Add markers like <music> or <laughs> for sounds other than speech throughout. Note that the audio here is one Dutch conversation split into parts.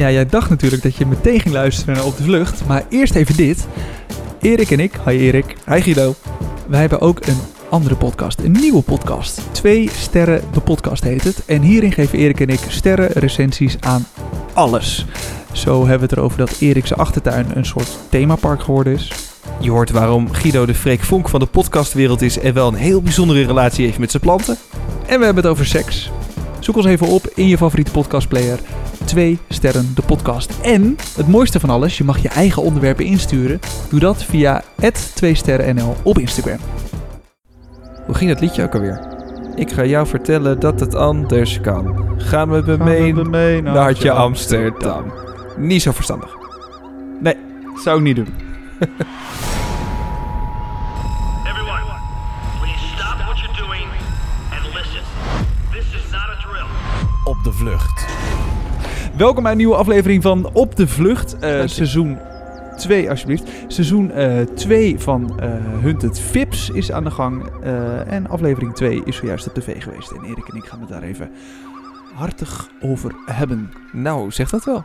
Ja, jij dacht natuurlijk dat je meteen ging luisteren Op de Vlucht. Maar eerst even dit. Erik en ik, hi Erik, hi Guido. Wij hebben ook een andere podcast, een nieuwe podcast. Twee sterren, de podcast heet het. En hierin geven Erik en ik sterren recensies aan alles. Zo hebben we het erover dat Erik's achtertuin een soort themapark geworden is. Je hoort waarom Guido de Freek Vonk van de podcastwereld is en wel een heel bijzondere relatie heeft met zijn planten. En we hebben het over seks. Zoek ons even op in je favoriete podcastplayer. Twee sterren de podcast. En het mooiste van alles, je mag je eigen onderwerpen insturen. Doe dat via 2 sterrennl op Instagram. Hoe ging dat liedje ook alweer? Ik ga jou vertellen dat het anders kan. Gaan we mee mee naar hartje Amsterdam. Niet zo verstandig. Nee, zou ik niet doen. <laughs> Everyone, please stop what you're doing and listen. This is not a drill. Op de vlucht. Welkom bij een nieuwe aflevering van Op de Vlucht. eh, seizoen 2, alsjeblieft. Seizoen 2 van eh Hunted Vips is aan de gang. eh, en aflevering 2 is zojuist op tv geweest. En Erik en ik gaan het daar even hartig over hebben. Nou, zeg dat wel.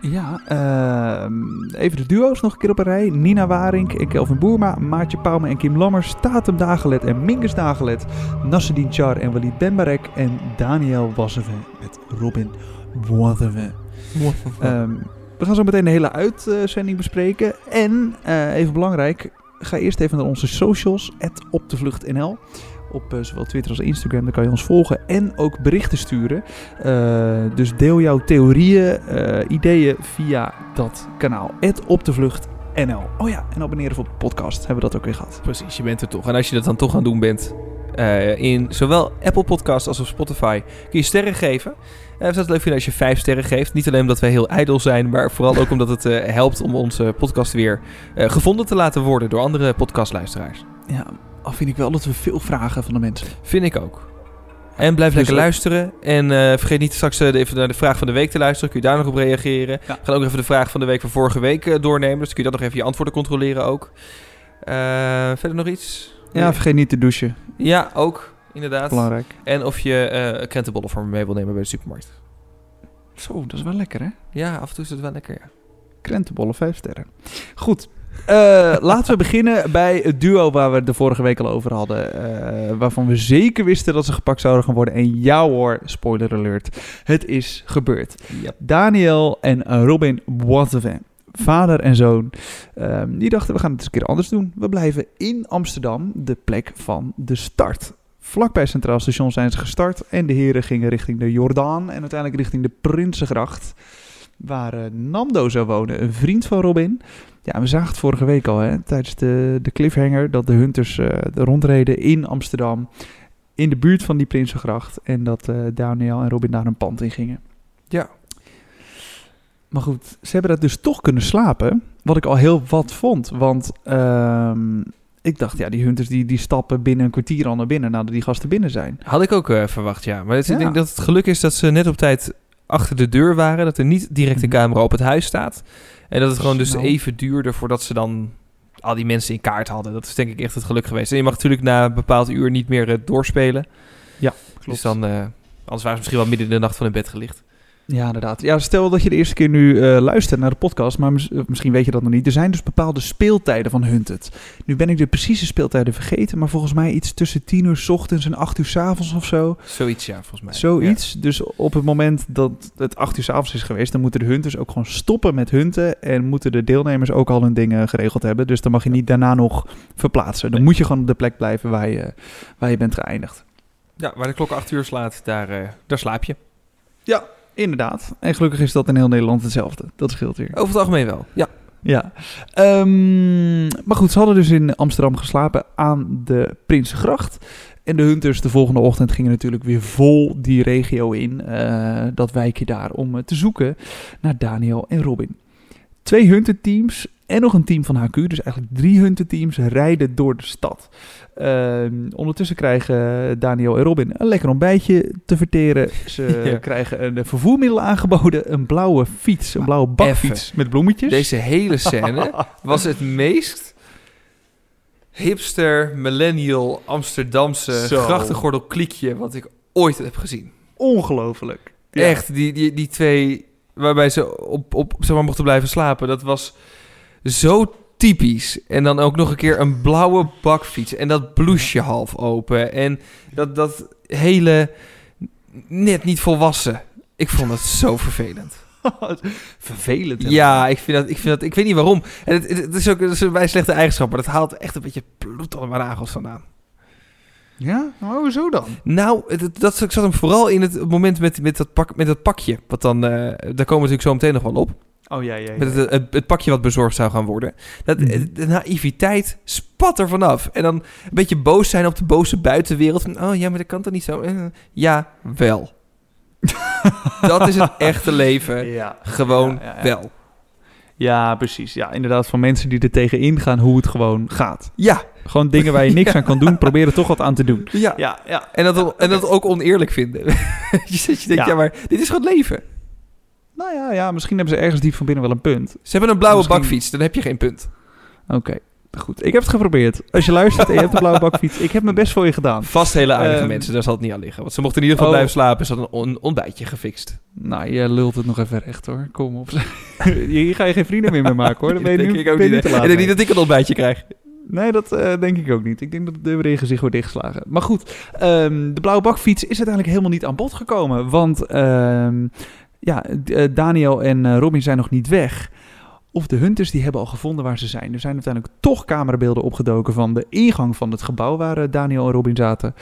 Ja, ehm, even de duo's nog een keer op een rij. Nina Waring en Kelvin Boerma, Maartje Pauwme en Kim Lammers, Tatum Dagelet en Mingus Dagelet, Nasreddin Char en Walid Benbarek en Daniel Wasseve met Robin Wasseve. Ehm, we gaan zo meteen de hele uitzending bespreken. En, eh, even belangrijk, ga eerst even naar onze socials, @opdevluchtnl. Op eh, zowel Twitter als Instagram, daar kan je ons volgen en ook berichten sturen. Eh, dus deel jouw theorieën, ideeën via dat kanaal. @opdevluchtnl. Oh ja, en abonneren voor de podcast, hebben we dat ook weer gehad. Precies, je bent er toch. En als je dat dan toch aan het doen bent, in zowel Apple Podcasts als op Spotify, kun je sterren geven. We zouden het leuk vinden als je vijf sterren geeft. Niet alleen omdat wij heel ijdel zijn, maar vooral ook omdat het eh, helpt om onze podcast weer eh, gevonden te laten worden door andere podcastluisteraars. Ja, al vind ik wel dat we veel vragen van de mensen. Vind ik ook. En blijf Dus lekker luisteren. En eh, vergeet niet straks even naar de vraag van de week te luisteren. Kun je daar nog op reageren. Ja. Gaan ook even de vraag van de week van vorige week doornemen. Dus kun je dat nog even je antwoorden controleren ook. Verder nog iets? Ja, vergeet niet te douchen. Ja, ook. Inderdaad. Belangrijk. En of je eh krentenbollen voor me mee wil nemen bij de supermarkt. Zo, dat is wel lekker hè? Ja, af en toe is het wel lekker, ja. Krentenbollen, 5 sterren. Goed. eh, <laughs> laten we beginnen bij het duo waar we het de vorige week al over hadden. eh, waarvan we zeker wisten dat ze gepakt zouden gaan worden. En ja hoor, spoiler alert. Het is gebeurd. ja. Daniel en Robin Boisevin, vader en zoon, ehm, die dachten we gaan het eens een keer anders doen. We blijven in Amsterdam, de plek van de start. Vlakbij Centraal Station zijn ze gestart en de heren gingen richting de Jordaan en uiteindelijk richting de Prinsengracht. Waar eh, Nando zou wonen, een vriend van Robin. Ja, we zagen het vorige week al, hè, tijdens de, de cliffhanger, dat de Hunters de rondreden in Amsterdam, in de buurt van die Prinsengracht. En dat eh, Daniel en Robin daar een pand in gingen. Ja. Maar goed, ze hebben dat dus toch kunnen slapen. Wat ik al heel wat vond. Want ehm, ik dacht, ja, die hunters die, die stappen binnen een kwartier al naar binnen nadat die gasten binnen zijn. Had ik ook eh, verwacht, ja. Maar het, Ja. ik denk dat het geluk is dat ze net op tijd achter de deur waren. Dat er niet direct een Mhm. camera op het huis staat. En dat het gewoon dus Snel. even duurde voordat ze dan al die mensen in kaart hadden. Dat is denk ik echt het geluk geweest. En je mag natuurlijk na een bepaald uur niet meer eh, doorspelen. Dus dan, eh, anders waren ze misschien wel midden in de nacht van hun bed gelicht. Ja, inderdaad. Ja, stel dat je de eerste keer nu eh, luistert naar de podcast, maar mis- misschien weet je dat nog niet. Er zijn dus bepaalde speeltijden van Hunted. Nu ben ik de precieze speeltijden vergeten, maar volgens mij iets tussen 10 uur 's ochtends en 8 uur 's avonds of zo. Zoiets, ja, volgens mij. Zoiets. Dus op het moment dat het 8 uur 's avonds is geweest, dan moeten de hunters ook gewoon stoppen met hunten. En moeten de deelnemers ook al hun dingen geregeld hebben. Dus dan mag je niet daarna nog verplaatsen. Dan Nee. moet je gewoon op de plek blijven waar je, waar je bent geëindigd. Ja, waar de klok acht uur slaat, daar, eh, daar slaap je. Inderdaad. En gelukkig is dat in heel Nederland hetzelfde. Dat scheelt weer. Over het algemeen wel, ja. Ja. Ehm, maar goed, ze hadden dus in Amsterdam geslapen aan de Prinsengracht. En de hunters de volgende ochtend gingen natuurlijk weer vol die regio in. eh, dat wijkje daar om eh, te zoeken naar Daniel en Robin. Twee hunterteams en nog een team van HQ. Dus eigenlijk drie hunterteams rijden door de stad. Ehm, ondertussen krijgen Daniel en Robin een lekker ontbijtje te verteren. Ze <laughs> Ja. krijgen een vervoermiddel aangeboden. Een blauwe fiets, een blauwe bakfiets met bloemetjes. Deze hele scène was het meest hipster, millennial, Amsterdamse grachtengordel kliekje wat ik ooit heb gezien. Ongelooflijk. Ja. Echt, die, die, die twee waarbij ze op, op zeg maar, mochten blijven slapen. Dat was zo typisch. En dan ook nog een keer een blauwe bakfiets. En dat blouseje half open. En dat, dat hele net niet volwassen. Ik vond het zo vervelend. <laughs> Vervelend. hè? Ja, ik vind dat, ik vind dat, ik weet niet waarom. En het, het, het is ook het is een bij slechte eigenschap, maar dat haalt echt een beetje bloed onder mijn nagels vandaan. Ja? Oh, hoezo dan? Nou, dat zat hem vooral in het moment met, met, dat, pak, met dat pakje. Wat dan, eh, daar komen we natuurlijk zo meteen nog wel op. Oh ja, ja. ja. Met het, het, het pakje wat bezorgd zou gaan worden. Dat, Mhm. De naïviteit spat er vanaf. En dan een beetje boos zijn op de boze buitenwereld. Van, oh ja, maar dat kan toch niet zo? Eh, Ja, wel. <laughs> dat is het echte leven. Ja. Gewoon ja. wel. Ja, precies. Ja, inderdaad, van mensen die er tegen ingaan hoe het gewoon gaat. Ja, Gewoon dingen waar je niks aan kan doen, <laughs> proberen toch wat aan te doen. ja. Ja, ja. En dat, en dat ook oneerlijk vinden. <laughs> je, zit- je denkt, ja. Ja. maar dit is gewoon leven. Nou ja, ja, misschien hebben ze ergens diep van binnen wel een punt. Ze hebben een blauwe Misschien- bakfiets, dan heb je geen punt. Oké, goed. Ik heb het geprobeerd. Als je luistert en je hebt een blauwe bakfiets, ik heb mijn best voor je gedaan. Vast hele aardige Ehm, mensen, daar zal het niet aan liggen. Want ze mochten in ieder geval oh. blijven slapen. Ze hadden een on- ontbijtje gefixt. Nou, je lult het nog even recht hoor. Kom op. <laughs> Hier ga je geen vrienden meer mee maken hoor. Dan <laughs> ben je denk nu ik ook niet. Ik denk niet dat ik een ontbijtje krijg. Nee, dat eh, denk ik ook niet. Ik denk dat de deur gezicht wordt dichtgeslagen. Maar goed, ehm, de blauwe bakfiets is uiteindelijk helemaal niet aan bod gekomen. Want ehm, ja, eh, Daniel en eh, Robin zijn nog niet weg. Of de hunters die hebben al gevonden waar ze zijn. Er zijn uiteindelijk toch camerabeelden opgedoken van de ingang van het gebouw waar eh, Daniel en Robin zaten.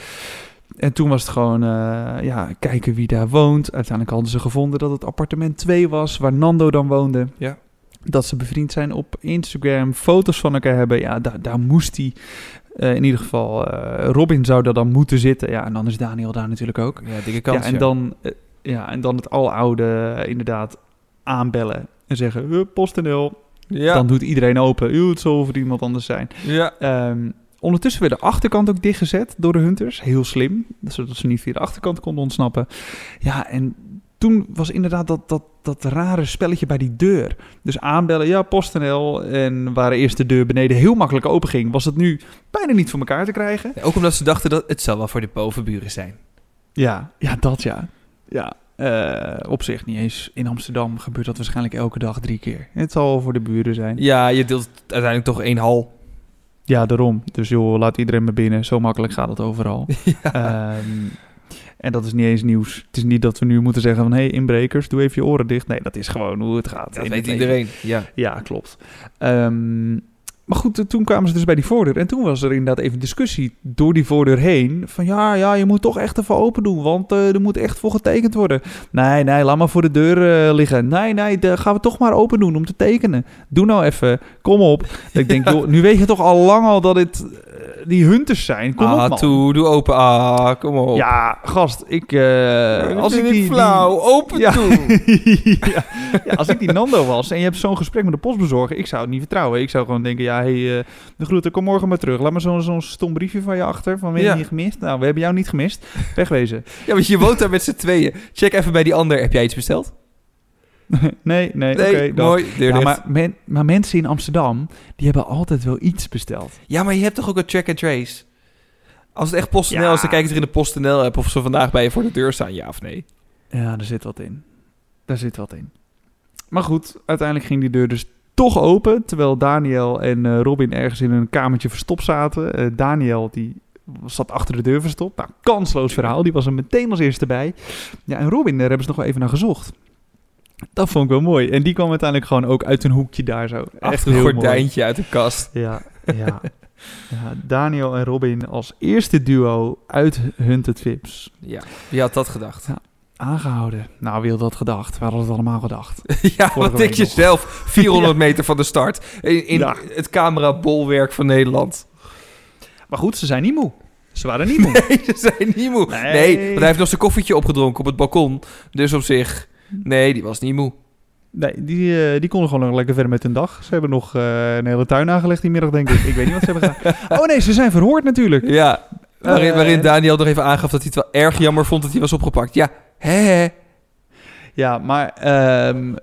En toen was het gewoon, eh, ja, kijken wie daar woont. Uiteindelijk hadden ze gevonden dat het appartement 2 was, waar Nando dan woonde. Ja. Dat ze bevriend zijn op Instagram, foto's van elkaar hebben. Ja, daar, daar moest hij, eh, in ieder geval, Robin zou daar dan moeten zitten. Ja, en dan is Daniel daar natuurlijk ook. Ja, dikke kans. ja, en Dan, ja, en dan het aloude inderdaad aanbellen en zeggen, "Hup, PostNL. Ja, Dan doet iedereen open. "Uw, het zal voor iemand anders zijn. ja. Ehm, ondertussen werd de achterkant ook dichtgezet door de hunters. Heel slim, zodat ze niet via de achterkant konden ontsnappen. Ja, en toen was inderdaad dat, dat, dat rare spelletje bij die deur. Dus aanbellen, ja, PostNL. En waar eerst de deur beneden heel makkelijk open ging, was het nu bijna niet voor elkaar te krijgen. Ook omdat ze dachten dat het zal wel voor de bovenburen zijn. Ja, ja dat ja. Ja, eh, op zich niet eens. In Amsterdam gebeurt dat waarschijnlijk elke dag drie keer. Het zal voor de buren zijn. Ja, je deelt uiteindelijk toch één hal. Ja, daarom. Dus joh, laat iedereen maar binnen. Zo makkelijk gaat het overal. <laughs> ja. Ehm, en dat is niet eens nieuws. Het is niet dat we nu moeten zeggen van... hé, hey, inbrekers, doe even je oren dicht. Nee, dat is gewoon hoe het gaat. dat weet iedereen. Ja. Ja, klopt. Ehm, maar goed, toen kwamen ze dus bij die voordeur. En toen was er inderdaad even discussie door die voordeur heen. Van ja, ja, je moet toch echt even open doen. Want eh, er moet echt voor getekend worden. Nee, nee, laat maar voor de deur eh, liggen. Nee, nee, de, gaan we toch maar open doen om te tekenen. Doe nou even, kom op. Ik denk, nu weet je toch al lang al dat dit die hunters zijn. Kom ah, op, man. toe, doe open. Ah, kom op. Ja, gast, ik... eh, als ik die, die- flauw, open Ja. toe. <laughs> ja. als ik die Nando was en je hebt zo'n gesprek met de postbezorger, ik zou het niet vertrouwen. Ik zou gewoon denken, ja, hey, eh, de groeten, kom morgen maar terug. Laat maar zo'n zo'n stom briefje van je achter, van we hebben Ja. je gemist. Nou, we hebben jou niet gemist. Wegwezen. ja, want je woont daar met z'n tweeën. Check even bij die ander. Heb jij iets besteld? <laughs> nee, nee, Nee, mooi. Ja, maar, men- maar mensen in Amsterdam, die hebben altijd wel iets besteld. Ja, maar je hebt toch ook een track and trace? Als het echt PostNL Ja. is, dan kijk ik er in de PostNL app of ze vandaag bij je voor de deur staan, ja of nee. Ja, daar zit wat in. Daar zit wat in. Maar goed, uiteindelijk ging die deur dus toch open. Terwijl Daniel en eh, Robin ergens in een kamertje verstopt zaten. Eh, Daniel die zat achter de deur verstopt. Nou, kansloos verhaal. Die was er meteen als eerste bij. Ja, en Robin, daar hebben ze nog wel even naar gezocht. Dat vond ik wel mooi. En die kwam uiteindelijk gewoon ook uit een hoekje daar zo. Echt een heel mooi. gordijntje uit de kast. <laughs> Ja, ja. <laughs> ja. Daniel en Robin als eerste duo uit Hunted Vips. Ja, wie had dat gedacht? Aangehouden. Nou, wie had dat gedacht? We hadden het allemaal gedacht. <laughs> ja, Vorige wat denk je nog. zelf? 400 meter van de start. In, in Ja. het camerabolwerk van Nederland. Maar goed, ze zijn niet moe. Ze waren niet moe. Nee, ze zijn niet moe. Nee. Nee. want hij heeft nog zijn koffietje opgedronken op het balkon. Dus op zich, nee, die was niet moe. Nee, die, eh, die konden gewoon nog lekker verder met hun dag. Ze hebben nog eh, een hele tuin aangelegd die middag, denk ik. Ik weet niet wat ze hebben gedaan. <laughs> Oh nee, ze zijn verhoord natuurlijk. Ja, waarin, Eh, waarin Daniel nog even aangaf dat hij het wel erg jammer vond dat hij was opgepakt. Ja, hè. Ja, maar ehm,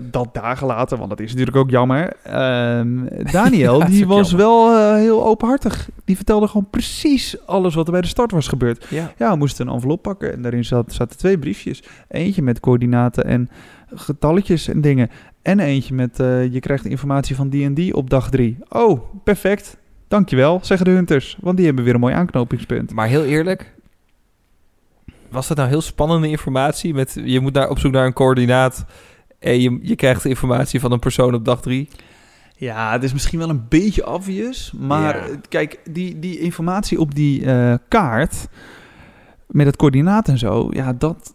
dat dagen later, want dat is natuurlijk ook jammer. Ehm, <laughs> Daniel, Ja, die was jammer. wel eh, heel openhartig. Die vertelde gewoon precies alles wat er bij de start was gebeurd. Ja. Ja, we moesten een envelop pakken en daarin zat, zaten twee briefjes. Eentje met coördinaten en getalletjes en dingen. En eentje met eh, je krijgt informatie van die en die op dag drie. Oh, perfect. Dankjewel, zeggen de hunters. Want die hebben weer een mooi aanknopingspunt. Maar heel eerlijk, was dat nou heel spannende informatie? Met, je moet naar, op zoek naar een coördinaat en je, je krijgt informatie van een persoon op dag drie. Ja, het is misschien wel een beetje obvious. Maar Ja. kijk, die, die informatie op die eh, kaart met het coördinaat en zo, ja, dat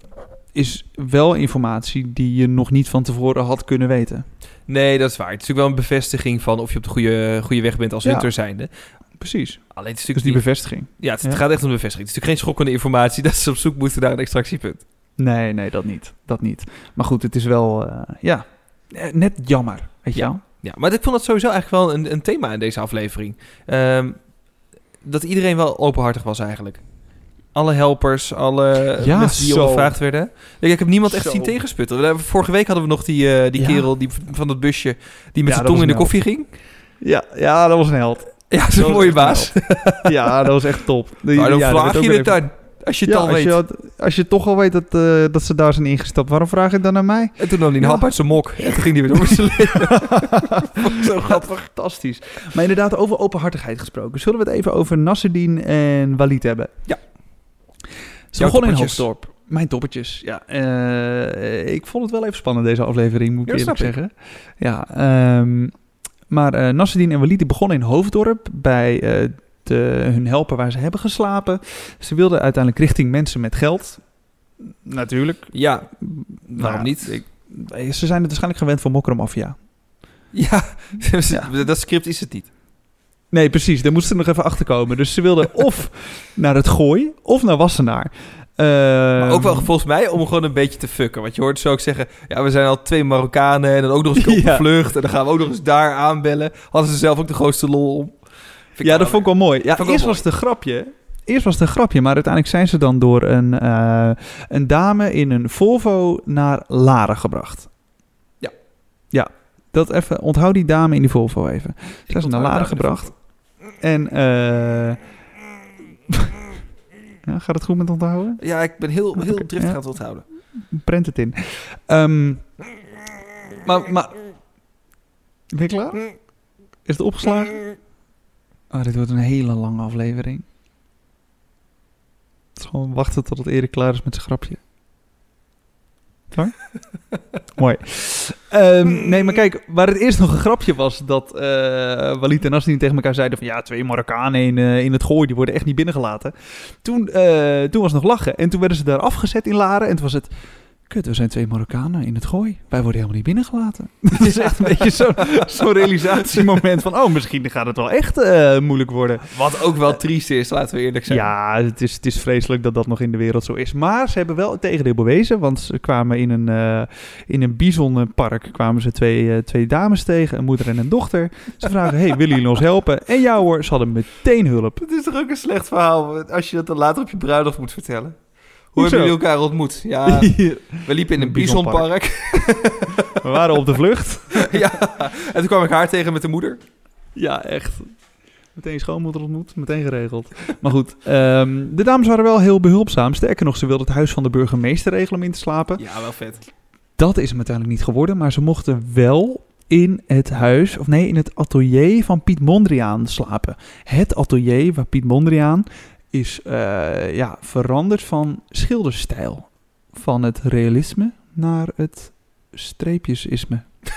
is wel informatie die je nog niet van tevoren had kunnen weten. Nee, dat is waar. Het is natuurlijk wel een bevestiging van of je op de goede, goede weg bent als Ja. hunter zijnde. Precies. Alleen het is Dus natuurlijk die niet- bevestiging. Ja, het, Ja. gaat echt om de bevestiging. Het is natuurlijk geen schokkende informatie <laughs> dat ze op zoek moeten naar een extractiepunt. Nee, nee, dat niet. Dat niet. Maar goed, het is wel, eh, ja, eh, net jammer, weet je Ja. wel? Ja, maar ik vond dat sowieso eigenlijk wel een, een thema in deze aflevering. Ehm, dat iedereen wel openhartig was eigenlijk. Alle helpers, alle Ja, mensen die zo. ondervraagd werden. Ik, ik heb niemand echt Zo. zien tegensputten. Vorige week hadden we nog die, eh, die Ja. kerel die, van dat busje die met zijn tong in de koffie ging. Ja, ja, dat was een held. Ja, dat is een mooie baas. ja, dat was echt top. Maar dan ja, vraag je het dan. Als je het Ja, al als weet. je, had- als je toch al weet dat, eh, dat ze daar zijn ingestapt, waarom vraag je het dan naar mij? En toen nam hij een Ja. hap uit zijn mok. En toen ging hij weer door zijn. <laughs> <laughs> Zo grappig. Fantastisch. Maar inderdaad, over openhartigheid gesproken. Zullen we het even over Nasreddin en Walid hebben? Ja. Ze begonnen in. Hoofddorp. Mijn toppertjes, ja. Eh, ik vond het wel even spannend, deze aflevering, moet ik Ja, eerlijk zeggen. Ja, ehm, maar eh Nasreddin en Walid die begonnen in Hoofddorp bij eh, de, hun helper waar ze hebben geslapen. Ze wilden uiteindelijk richting mensen met geld. Natuurlijk. Ja, Nou waarom niet? ik- ze zijn het waarschijnlijk gewend van Mokro Mafia. <laughs> Ja, Ja. dat script is het niet. Nee, precies. Daar moesten ze nog even achter komen. Dus ze wilden <laughs> of naar het Gooi of naar Wassenaar. Maar Ehm, ook wel volgens mij om gewoon een beetje te fucken. Want je hoort ze ook zeggen... Ja, we zijn al twee Marokkanen en dan ook nog eens <laughs> op de vlucht. En dan gaan we ook nog eens daar aanbellen. Hadden ze zelf ook de grootste lol om. Vind ik Ja, dat vond ik wel mooi. Ja, eerst mooi. was het een grapje. Eerst was het een grapje, maar uiteindelijk zijn ze dan door een, eh, een dame in een Volvo naar Laren gebracht. Ja. Ja, dat even. Onthoud die dame in die Volvo even. Ik Zijn ze naar Laren gebracht. En eh ja, gaat het goed met onthouden? Ja, ik ben heel, heel driftig ja. aan het onthouden. Prent het in. Ehm, maar, maar... Ben je klaar? Is het opgeslagen? Oh, dit wordt een hele lange aflevering. Het is gewoon wachten tot het Erik klaar is met zijn grapje. Klaar? <laughs> Mooi. Ehm, nee, maar kijk, waar het eerst nog een grapje was... dat eh Walid en Nasdien tegen elkaar zeiden van... ja, twee Marokkanen in, eh, in het gooi, die worden echt niet binnengelaten. Toen, eh, toen was het nog lachen. En toen werden ze daar afgezet in Laren. En toen was het... Kut, we zijn twee Marokkanen in het gooi. Wij worden helemaal niet binnengelaten. <laughs> Het is echt een beetje zo'n zo'n realisatiemoment van... oh, misschien gaat het wel echt eh, moeilijk worden. Wat ook wel triest is, laten we eerlijk zijn. Ja, het is, het is vreselijk dat dat nog in de wereld zo is. Maar ze hebben wel het tegendeel bewezen. Want ze kwamen in een, eh in een bisonpark kwamen ze twee, eh, twee dames tegen. Een moeder en een dochter. Ze vragen, hey, willen jullie ons helpen? En ja hoor, ze hadden meteen hulp. Het is toch ook een slecht verhaal als je dat dan later op je bruiloft moet vertellen. Hoe hebben jullie elkaar ontmoet? <laughs> Ja, we liepen in een bisonpark. We waren op de vlucht. <laughs> ja, en toen kwam ik haar tegen met de moeder. Ja, echt. Meteen schoonmoeder ontmoet, meteen geregeld. Maar goed, ehm, de dames waren wel heel behulpzaam. Sterker nog, ze wilden het huis van de burgemeester regelen om in te slapen. Ja, wel vet. Dat is hem uiteindelijk niet geworden, maar ze mochten wel in het huis, of nee, in het atelier van Piet Mondriaan slapen. Het atelier waar Piet Mondriaan is eh, ja, veranderd van schilderstijl. Van het realisme naar het streepjesisme. <laughs>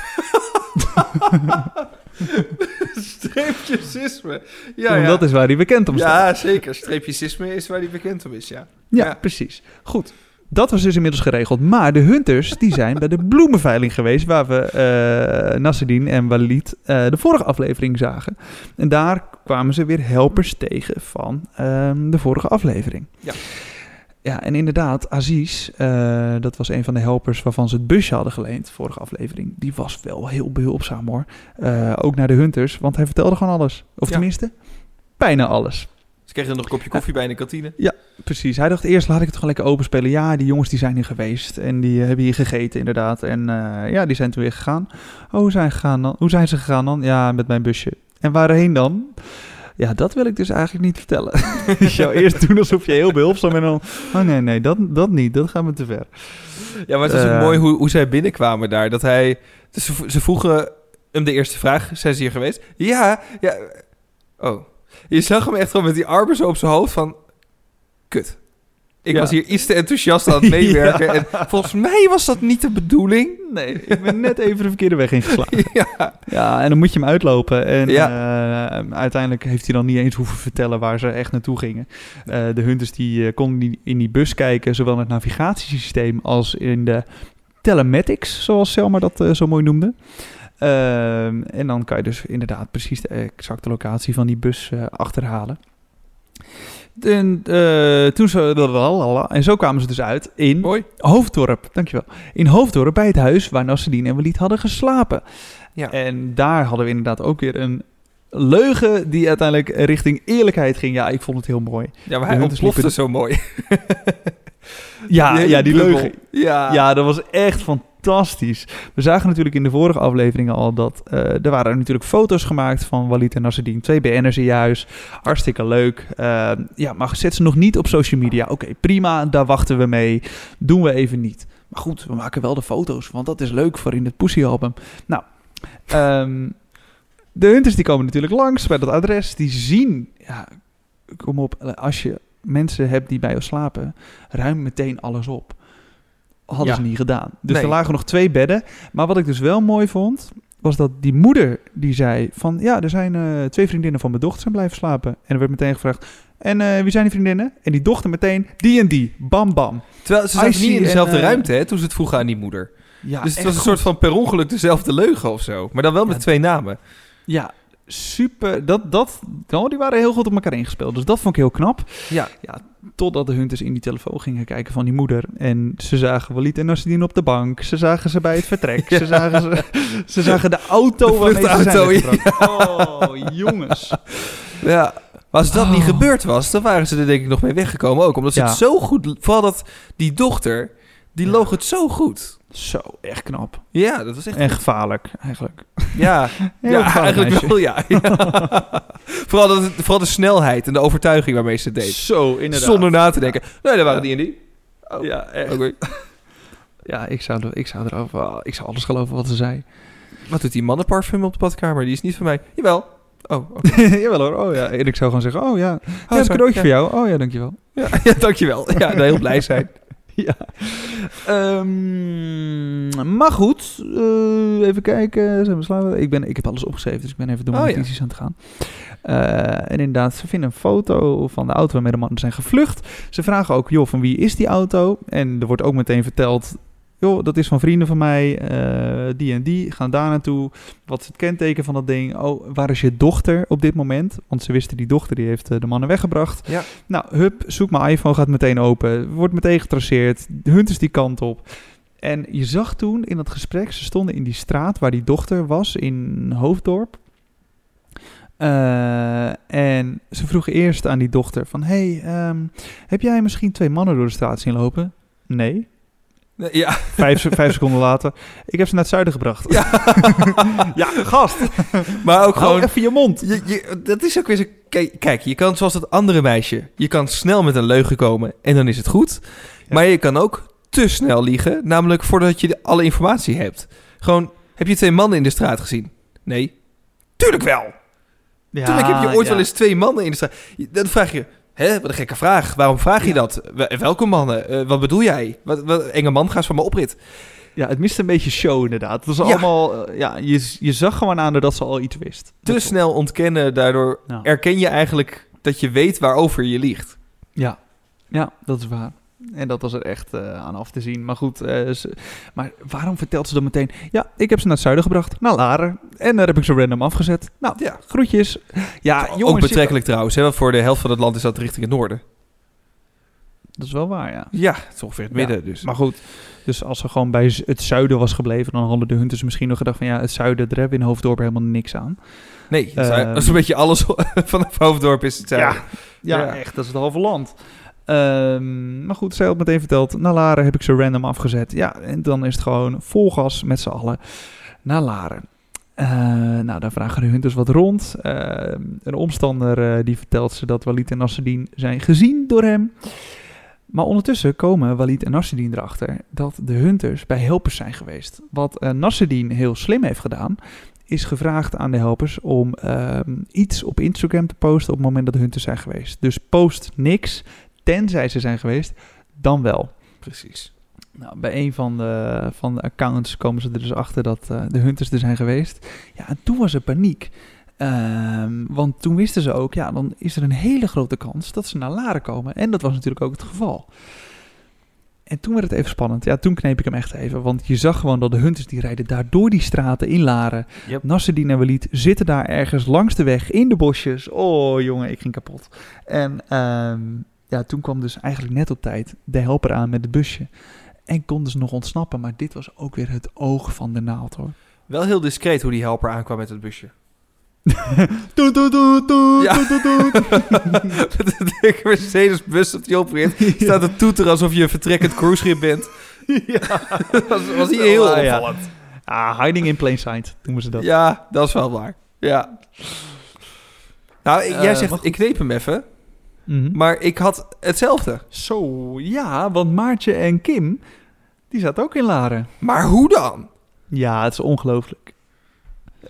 Streepjesisme. Ja, Want ja. dat is waar hij bekend om staat. ja, zeker. Streepjesisme is waar hij bekend om is, ja. Ja, Ja. precies. Goed. Dat was dus inmiddels geregeld. Maar de hunters die zijn bij de bloemenveiling geweest... waar we eh Nasreddin en Walid eh, de vorige aflevering zagen. En daar kwamen ze weer helpers tegen van ehm, de vorige aflevering. Ja. Ja, en inderdaad, Aziz, eh, dat was een van de helpers waarvan ze het busje hadden geleend, vorige aflevering. Die was wel heel behulpzaam hoor. Ook naar de hunters, want hij vertelde gewoon alles. Of Ja. tenminste, bijna alles. Ze kregen er nog een kopje koffie bij in de kantine. Precies. Hij dacht eerst, laat ik het gewoon lekker openspelen. Ja, die jongens die zijn hier geweest. En die eh, hebben hier gegeten, inderdaad. En eh, ja, die zijn toen weer gegaan. Oh, hoe zijn, gegaan dan? hoe zijn ze gegaan dan? Ja, met mijn busje. En waarheen dan? Ja, dat wil ik dus eigenlijk niet vertellen. <laughs> Je zou eerst doen alsof je heel behulpzaam bent. En dan, oh nee, nee, dat, dat niet. Dat gaat me te ver. Ja, maar het was ook Eh. mooi hoe, hoe zij binnenkwamen daar. Dat hij... Dus ze, ze vroegen hem de eerste vraag. Zijn ze hier geweest? Ja, ja. Oh. Je zag hem echt gewoon met die armen zo op zijn hoofd van... Kut. Ik Ja. was hier iets te enthousiast aan het <laughs> meewerken. Ja. En volgens mij was dat niet de bedoeling. Nee, ik ben net even de verkeerde weg ingeslagen. <laughs> ja. Ja, en dan moet je hem uitlopen. En Ja. eh, uiteindelijk heeft hij dan niet eens hoeven vertellen waar ze echt naartoe gingen. Eh, de hunters die eh, konden die- in die bus kijken, zowel in het navigatiesysteem als in de telematics, zoals Selma dat zo mooi noemde. Ehm, en dan kan je dus inderdaad precies de exacte locatie van die bus eh, achterhalen. En, eh, toen ze, en zo kwamen ze dus uit in Mooi. Hoofddorp, dankjewel. In Hoofddorp bij het huis waar Nasreddin en Walid hadden geslapen. Ja. En daar hadden we inderdaad ook weer een leugen die uiteindelijk richting eerlijkheid ging. Ja, ik vond het heel mooi. Ja, maar hij hunters ontplofte zo mooi. Ja, <laughs> <laughs> ja die leugen. Ja. Ja, dat was echt fantastisch. We zagen natuurlijk in de vorige afleveringen al dat eh, er waren natuurlijk foto's gemaakt van Walid en Nasreddin. Twee BN'ers in je huis. Hartstikke leuk. Eh, ja, maar zet ze nog niet op social media. Oké, prima, daar wachten we mee. Doen we even niet. Maar goed, we maken wel de foto's, want dat is leuk voor in het Pussy album. Nou, ehm, de hunters die komen natuurlijk langs bij dat adres. Die zien, ja, kom op, als je mensen hebt die bij jou slapen, ruim meteen alles op. Hadden Ja. ze niet gedaan. Dus Nee. er lagen nog twee bedden. Maar wat ik dus wel mooi vond, was dat die moeder die zei van... Ja, er zijn eh, twee vriendinnen van mijn dochter zijn blijven slapen. En er werd meteen gevraagd... En eh, wie zijn die vriendinnen? En die dochter meteen, die en die. Bam, bam. Terwijl ze zaten niet in dezelfde en, eh, ruimte hè, toen ze het vroegen aan die moeder. Ja, dus het was een goed. soort van per ongeluk dezelfde leugen of zo. Maar dan wel met Ja. twee namen. Ja, super. Dat, dat, oh, die waren heel goed op elkaar ingespeeld. Dus dat vond ik heel knap. Ja. Totdat de hunters in die telefoon gingen kijken van die moeder. En ze zagen Walid en Nasreddin op de bank. Ze zagen ze bij het vertrek. Ja. <laughs> Ze, zagen ze, ze zagen de auto De waarmee ze zijn weggebracht. Oh, jongens. Ja. Maar als dat niet Oh. gebeurd was, dan waren ze er denk ik nog mee weggekomen ook. Omdat ze Ja. het zo goed... Vooral dat die dochter, die Ja. loog het zo goed. Zo, echt knap. Ja, dat was echt... En gevaarlijk, eigenlijk. <laughs> Ja, ja eigenlijk meisje. wel, ja. ja. <laughs> vooral, dat, vooral de snelheid en de overtuiging waarmee ze het deed. Zo, inderdaad. Zonder na te denken. Nee, dat waren die en die. Oh, Ja, echt. Ja, ik zou, ik, zou erover, ik zou alles geloven wat ze zei. Wat doet die mannenparfum op de badkamer? Die is niet van mij. Jawel. Oh, oké. <laughs> Jawel hoor. Oh ja. En ik zou gewoon zeggen, oh ja. Ja, Oh, een cadeautje ja. voor jou. Oh ja, dankjewel. Ja, ja, dankjewel. Ja, heel blij zijn. <laughs> Ja. Ehm, maar goed, eh, even kijken. Zijn we? Ik, ben, ik heb alles opgeschreven, dus ik ben even door mijn Oh, ja. notities aan het gaan. Eh, en inderdaad, ze vinden een foto van de auto waarmee de mannen zijn gevlucht. Ze vragen ook, joh, van wie is die auto? En er wordt ook meteen verteld, joh, dat is van vrienden van mij. eh, die en die gaan daar naartoe. Wat is het kenteken van dat ding? Oh, waar is je dochter op dit moment? Want ze wisten, die dochter die heeft eh, de mannen weggebracht. Ja. Nou, hup, zoek mijn iPhone, gaat meteen open. Wordt meteen getraceerd. De hunt is die kant op. En je zag toen in dat gesprek, ze stonden in die straat waar die dochter was, in Hoofddorp. Eh, en ze vroegen eerst aan die dochter van... hey, ehm, heb jij misschien twee mannen door de straat zien lopen? Nee. Ja, Vijf, vijf seconden later. Ik heb ze naar het zuiden gebracht. Ja. <laughs> ja gast. maar ook Hou gewoon... even je mond. Je, je, dat is ook weer zo... Kijk, kijk, je kan zoals dat andere meisje... Je kan snel met een leugen komen en dan is het goed. Ja. Maar je kan ook te snel liegen. Namelijk voordat je alle informatie hebt. Gewoon, heb je twee mannen in de straat gezien? Nee. Tuurlijk wel. Ja, Tuurlijk heb je ooit ja. wel eens twee mannen in de straat. Dan vraag je... Hè, wat een gekke vraag. Waarom vraag je Ja. dat? Wel- Welke mannen? Eh, wat bedoel jij? Wat, wat, enge man, ga eens van me oprit. Ja, het miste een beetje show inderdaad. Het was Ja. allemaal... eh, ja, je, je zag gewoon aan dat ze al iets wist. Te Dat- snel ontkennen, daardoor Ja. erken je eigenlijk dat je weet waarover je liegt. Ja. ja, dat is waar. En dat was er echt eh, aan af te zien. Maar goed, eh, ze- maar waarom vertelt ze dan meteen... Ja, ik heb ze naar het zuiden gebracht, naar Laren. En daar heb ik ze random afgezet. Nou, Ja. groetjes. Ja, jongens... ook betrekkelijk trouwens, hè, want voor de helft van het land is dat richting het noorden. Dat is wel waar, ja. Ja, het is ongeveer het midden. Ja, dus. Maar goed, dus als ze gewoon bij het zuiden was gebleven, dan hadden de hunters misschien nog gedacht van ja, het zuiden, daar hebben we in Hoofddorp helemaal niks aan. nee, dat is- Ehm, dat is een beetje alles <laughs> vanaf Hoofddorp is het zuiden. Ja, Ja. echt, dat is het halve land. Ehm, maar goed, zij had meteen verteld, naar Laren heb ik ze random afgezet. Ja, en dan is het gewoon vol gas met z'n allen naar Laren. Eh, nou, daar vragen de hunters wat rond. Ehm, een omstander eh, die vertelt ze dat Walid en Nasreddin zijn gezien door hem. Maar ondertussen komen Walid en Nasreddin erachter dat de hunters bij helpers zijn geweest. Wat eh Nasreddin heel slim heeft gedaan, is gevraagd aan de helpers om ehm, iets op Instagram te posten op het moment dat de hunters zijn geweest. Dus post niks, tenzij ze zijn geweest, dan wel. Precies. Nou, bij een van de, van de accounts komen ze er dus achter dat eh, de hunters er zijn geweest. Ja, en toen was er paniek. Ehm, want toen wisten ze ook, ja, dan is er een hele grote kans dat ze naar Laren komen. En dat was natuurlijk ook het geval. En toen werd het even spannend. Ja, toen kneep ik hem echt even. Want je zag gewoon dat de hunters die rijden daar door die straten in Laren. Yep. Nasreddin en Walid zitten daar ergens langs de weg in de bosjes. Oh jongen, ik ging kapot. En ehm, ja, toen kwam dus eigenlijk net op tijd de helper aan met het busje. En konden ze nog ontsnappen. Maar dit was ook weer het oog van de naald hoor. Wel heel discreet hoe die helper aankwam met het busje. <laughs> Doet, doet, doet, doet, Ja. doet, doet, doet. <laughs> Met een dikke Mercedes-bus op die oprit staat te toeteren alsof je een vertrekkend cruiseschip bent. ja. <laughs> Dat was, was hier heel Ah, ja. opvallend. Ah, hiding in plain sight noemen ze dat. Ja, dat is wel waar. Ja. Nou, ik- jij Eh, zegt, ik kneep hem even, Mhm. maar ik had hetzelfde. Zo, ja, want Maartje en Kim, die zaten ook in Laren. Maar hoe dan? Ja, het is ongelooflijk.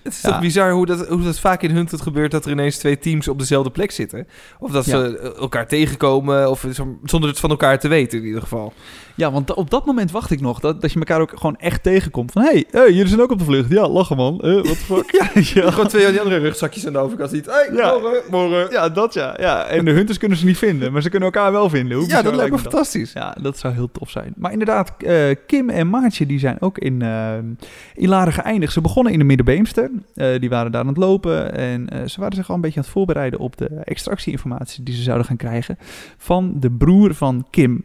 <laughs> Het is Ja. toch bizar hoe dat, hoe dat vaak in Hunted gebeurt dat er ineens twee teams op dezelfde plek zitten. Of dat ze eh, elkaar tegenkomen, of zo- zonder het van elkaar te weten in ieder geval. Ja, want op dat moment wacht ik nog dat, dat je elkaar ook gewoon echt tegenkomt. Van, hé, hey, hey, jullie zijn ook op de vlucht. Ja, lachen man. Eh, what the fuck? <laughs> ja, <laughs> ja. Gewoon twee van die andere rugzakjes aan de overkant ziet. Hey, Ja. morgen, morgen. ja, dat ja. ja. En de hunters kunnen ze niet vinden, maar ze kunnen elkaar wel vinden. Hoe Ja, dat lijkt me dat? fantastisch. Ja, dat zou heel tof zijn. Maar inderdaad, eh, Kim en Maartje die zijn ook in, eh in Laren geëindigd. Ze begonnen in de Middenbeemster. Eh, die waren daar aan het lopen. En eh, ze waren zich al een beetje aan het voorbereiden op de extractieinformatie die ze zouden gaan krijgen van de broer van Kim.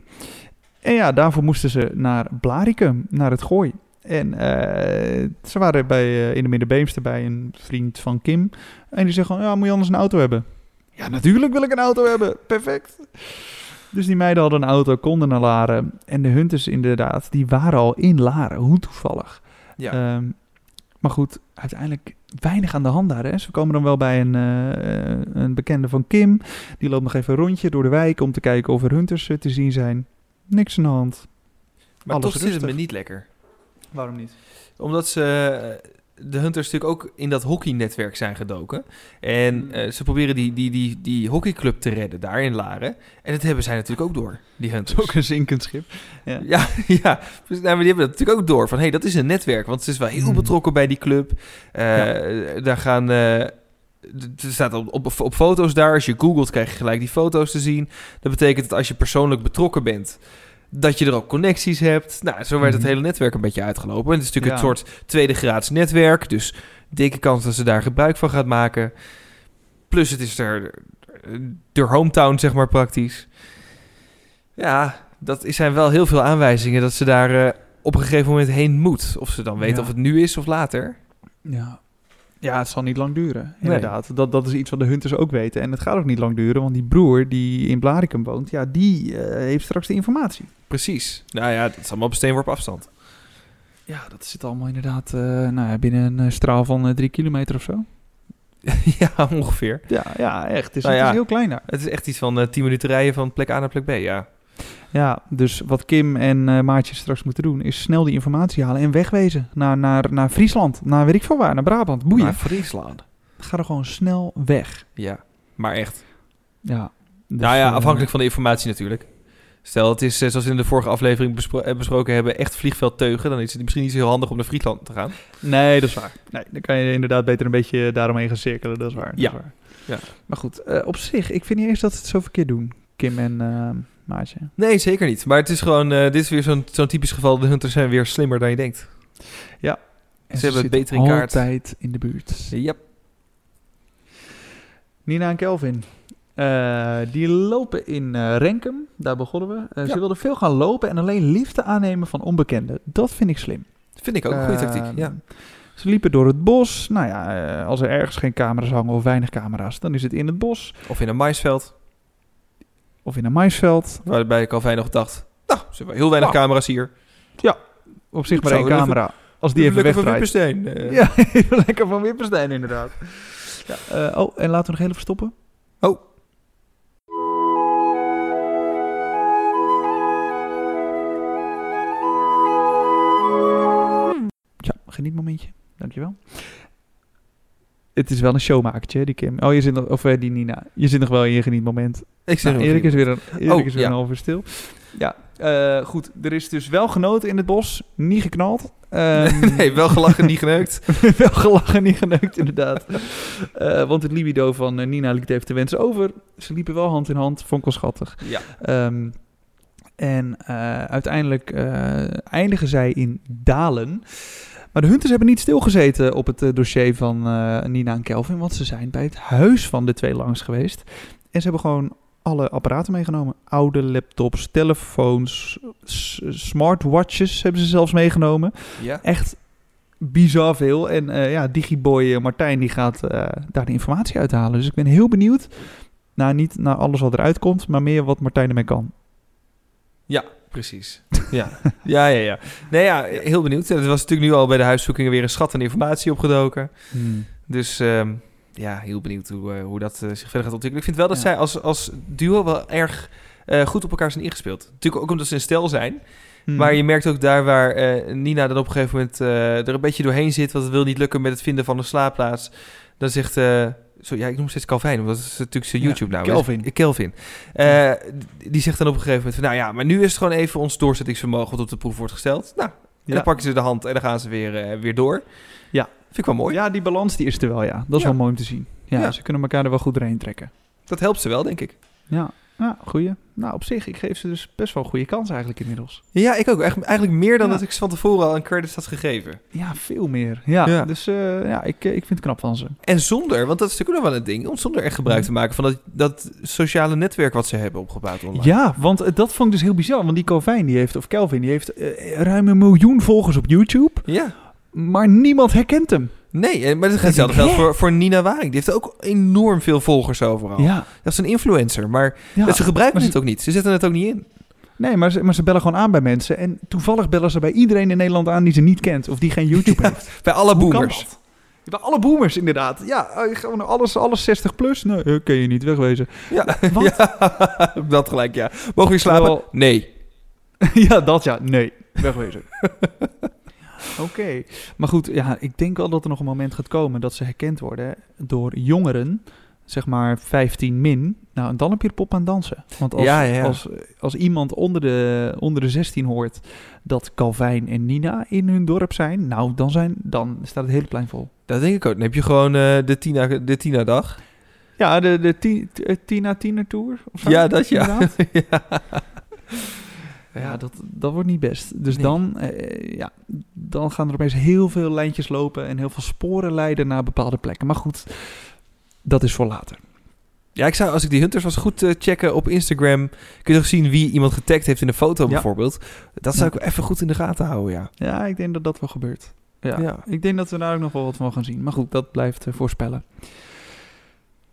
En ja, daarvoor moesten ze naar Blarikum, naar het Gooi. En eh, ze waren bij, in de Middenbeemster bij een vriend van Kim. En die zegt gewoon, ja, moet je anders een auto hebben? Ja, natuurlijk wil ik een auto hebben. Perfect. Dus die meiden hadden een auto, konden naar Laren. En de hunters inderdaad, die waren al in Laren. Hoe toevallig. Ja. Ehm, maar goed, uiteindelijk weinig aan de hand daar. Hè. Ze komen dan wel bij een, eh, een bekende van Kim. Die loopt nog even een rondje door de wijk om te kijken of er hunters eh, te zien zijn. Niks aan de hand. maar alles toch zit het me rustig. niet lekker. Waarom niet? Omdat ze, de Hunters natuurlijk ook in dat hockeynetwerk zijn gedoken. En Hmm. eh, ze proberen die, die, die, die hockeyclub te redden daar in Laren. En dat hebben zij natuurlijk ook door, die Hunters. Ook een zinkend schip. Ja. <laughs> Ja, ja. Dus, nou, maar die hebben dat natuurlijk ook door. Van, hé, hey, dat is een netwerk. Want ze is wel heel Hmm. betrokken bij die club. Eh, Daar gaan... er staat op, op, op foto's daar. Als je googelt, krijg je gelijk die foto's te zien. Dat betekent dat als je persoonlijk betrokken bent... dat je er ook connecties hebt. Nou, zo werd het Mhm. hele netwerk een beetje uitgelopen. En het is natuurlijk Ja. een soort tweede graads netwerk. Dus dikke kans dat ze daar gebruik van gaat maken. Plus het is er... De hometown, zeg maar, praktisch. Ja, dat is- zijn wel heel veel aanwijzingen dat ze daar eh, op een gegeven moment heen moet. Of ze dan weten Ja. of het nu is of later. Ja. Ja, het zal niet lang duren. Inderdaad. Dat, dat is iets wat de hunters ook weten. En het gaat ook niet lang duren, want die broer die in Blarikum woont, ja, die eh, heeft straks de informatie. Precies. Nou ja, dat is allemaal op steenworp afstand. Ja, dat zit allemaal inderdaad eh, nou ja, binnen een eh, straal van drie kilometer of zo. <laughs> ja, ongeveer. Ja, ja echt. Het is, Nou het ja. is heel klein daar. Het is echt iets van 10 minuten rijden van plek A naar plek B, ja. Ja, dus wat Kim en eh Maartje straks moeten doen, is snel die informatie halen en wegwezen naar, naar, naar Friesland, naar weet ik veel waar, naar Brabant. Boeien. Naar Friesland. Ga er gewoon snel weg. Ja, maar echt. Ja. Dus, nou ja, eh, afhankelijk van de informatie natuurlijk. Stel, het is, eh, zoals we in de vorige aflevering bespro- besproken hebben, echt vliegveldteugen. Dan is het misschien niet zo heel handig om naar Friesland te gaan. Nee, dat is waar. Nee, dan kan je inderdaad beter een beetje daaromheen gaan cirkelen. Dat is waar. dat Ja. is waar. Ja. Maar goed, op zich, ik vind niet eens dat ze het zo verkeerd doen. Kim en Maartje. Nee, zeker niet. Maar het is gewoon, eh, dit is weer zo'n zo'n typisch geval. De hunters zijn weer slimmer dan je denkt. En Ze hebben het beter in kaart. altijd in de buurt. Yep. Nina en Kelvin. Eh, die lopen in eh, Renkum, daar begonnen we. Ja. Ze wilden veel gaan lopen en alleen liefde aannemen van onbekenden. Dat vind ik slim. Vind ik ook een goede tactiek. Ja. Ze liepen door het bos. Nou ja, eh, als er ergens geen camera's hangen of weinig camera's, dan is het in het bos Of in een maisveld, of in een maisveld. waarbij Calvin nog dacht... Nou, ze hebben heel weinig Nou. camera's hier. Op zich maar één even- camera. Als die <laughs> even Lekker van eh. Ja, even lekker van Wipperstein inderdaad. Ja, eh, oh, en laten we nog heel even stoppen. Oh. Ja, genietmomentje. Dankjewel. Het is wel een showmakertje, die Kim. Oh, je zit nog, of eh, die Nina. Je zit nog wel in je genietmoment. Ik zeg Nou, Erik is weer, een, Erik Oh, is weer ja. een half uur stil. Ja, eh, goed. Er is dus wel genoten in het bos. Niet geknald. Ehm, <laughs> nee, wel gelachen, niet geneukt. <laughs> wel gelachen, niet geneukt, inderdaad. Eh, want het libido van Nina liet even te wensen over. Ze liepen wel hand in hand. Vond ik wel schattig. Ja. Ehm, en uiteindelijk eindigen zij in Dalen. Maar de Hunters hebben niet stilgezeten op het eh, dossier van eh, Nina en Kelvin. Want ze zijn bij het huis van de twee langs geweest. En ze hebben gewoon alle apparaten meegenomen. Oude laptops, telefoons, smartwatches hebben ze zelfs meegenomen. Ja. Echt bizar veel. En eh, ja, Digiboy Martijn die gaat daar de informatie uithalen. Dus ik ben heel benieuwd. Nou, niet naar alles wat eruit komt, maar meer wat Martijn ermee kan. Ja, precies. Ja, ja, ja. ja. Nee, ja, heel benieuwd. Er was natuurlijk nu al bij de huiszoekingen weer een schat aan informatie opgedoken. Dus ehm, ja, heel benieuwd hoe, eh, hoe dat eh, zich verder gaat ontwikkelen. Ik vind wel dat Ja. zij als, als duo wel erg eh, goed op elkaar zijn ingespeeld. Natuurlijk ook omdat ze een stel zijn. Hmm. Maar je merkt ook daar waar Nina dan op een gegeven moment er een beetje doorheen zit... want het wil niet lukken met het vinden van een slaapplaats. Dan zegt... zo, ja, ik noem steeds Calvin, want dat is natuurlijk zijn Ja, YouTube nou. Kelvin. Kelvin. Eh, die zegt dan op een gegeven moment van... nou ja, maar nu is het gewoon even ons doorzettingsvermogen... wat op de proef wordt gesteld. Nou, Ja. dan pakken ze de hand en dan gaan ze weer, eh, weer door. Ja. Vind ik wel mooi. Ja, die balans die is er wel, ja. Dat is Ja. wel mooi om te zien. Ja, Ja. ze kunnen elkaar er wel goed doorheen trekken. Dat helpt ze wel, denk ik. Ja, ja goeie. Nou, op zich, ik geef ze dus best wel een goede kans eigenlijk inmiddels. Ja, ik ook. Eigenlijk, eigenlijk meer dan Ja. dat ik ze van tevoren al een credits had gegeven. Ja, veel meer. Ja, Ja. dus eh, ja, ik, eh, ik vind het knap van ze. En zonder, want dat is natuurlijk ook nog wel een ding... om zonder echt gebruik te maken van dat, dat sociale netwerk... wat ze hebben opgebouwd online. Ja, want eh, dat vond ik dus heel bizar. Want die Calvin, die heeft, of Kelvin, die heeft ruim een miljoen volgers op YouTube. Ja. Maar niemand herkent hem. Nee, eh, maar dat Dat geldt voor, voor Nina Waring. Die heeft ook enorm veel volgers overal. Ja, Dat is een influencer, maar ja. dat ze gebruiken maar het ook niet. Ze zetten het ook niet in. Nee, maar ze, maar ze bellen gewoon aan bij mensen. En toevallig bellen ze bij iedereen in Nederland aan die ze niet kent. Of die geen YouTube Ja, heeft. Bij alle Hoe boomers. Bij alle boomers, inderdaad. Ja, eh, gewoon alles, alles 60 plus. Nee, eh, ken je niet, wegwezen. Ja, Wat? ja, <laughs> dat gelijk, ja. Mogen we slapen? Nee. <laughs> ja, dat ja. Nee, wegwezen. <laughs> Oké. Maar goed, ja, ik denk wel dat er nog een moment gaat komen dat ze herkend worden door jongeren. Zeg maar 15 min. Nou, en dan heb je de pop aan dansen. Want als, Ja, ja, ja. als, als iemand onder de, onder de 16 hoort dat Calvin en Nina in hun dorp zijn. Nou, dan, zijn, dan staat het hele plein vol. Dat denk ik ook. Dan heb je gewoon eh, de Tina, de Tina dag. Ja, de, de eh, Tina Tiener Tour. Of zo, Ja, dat ja. <laughs> ja. Ja, dat, dat wordt niet best. Dus Nee. dan, eh, ja, dan gaan er opeens heel veel lijntjes lopen en heel veel sporen leiden naar bepaalde plekken. Maar goed, dat is voor later. Ja, ik zou, als ik die hunters was, goed eh, checken op Instagram. Kun je toch zien wie iemand getagd heeft in een foto Ja. bijvoorbeeld. Dat zou Ja. ik even goed in de gaten houden, ja. Ja, ik denk dat dat wel gebeurt. Ja, Ja. ik denk dat we daar ook nog wel wat van gaan zien. Maar goed, dat blijft eh, voorspellen.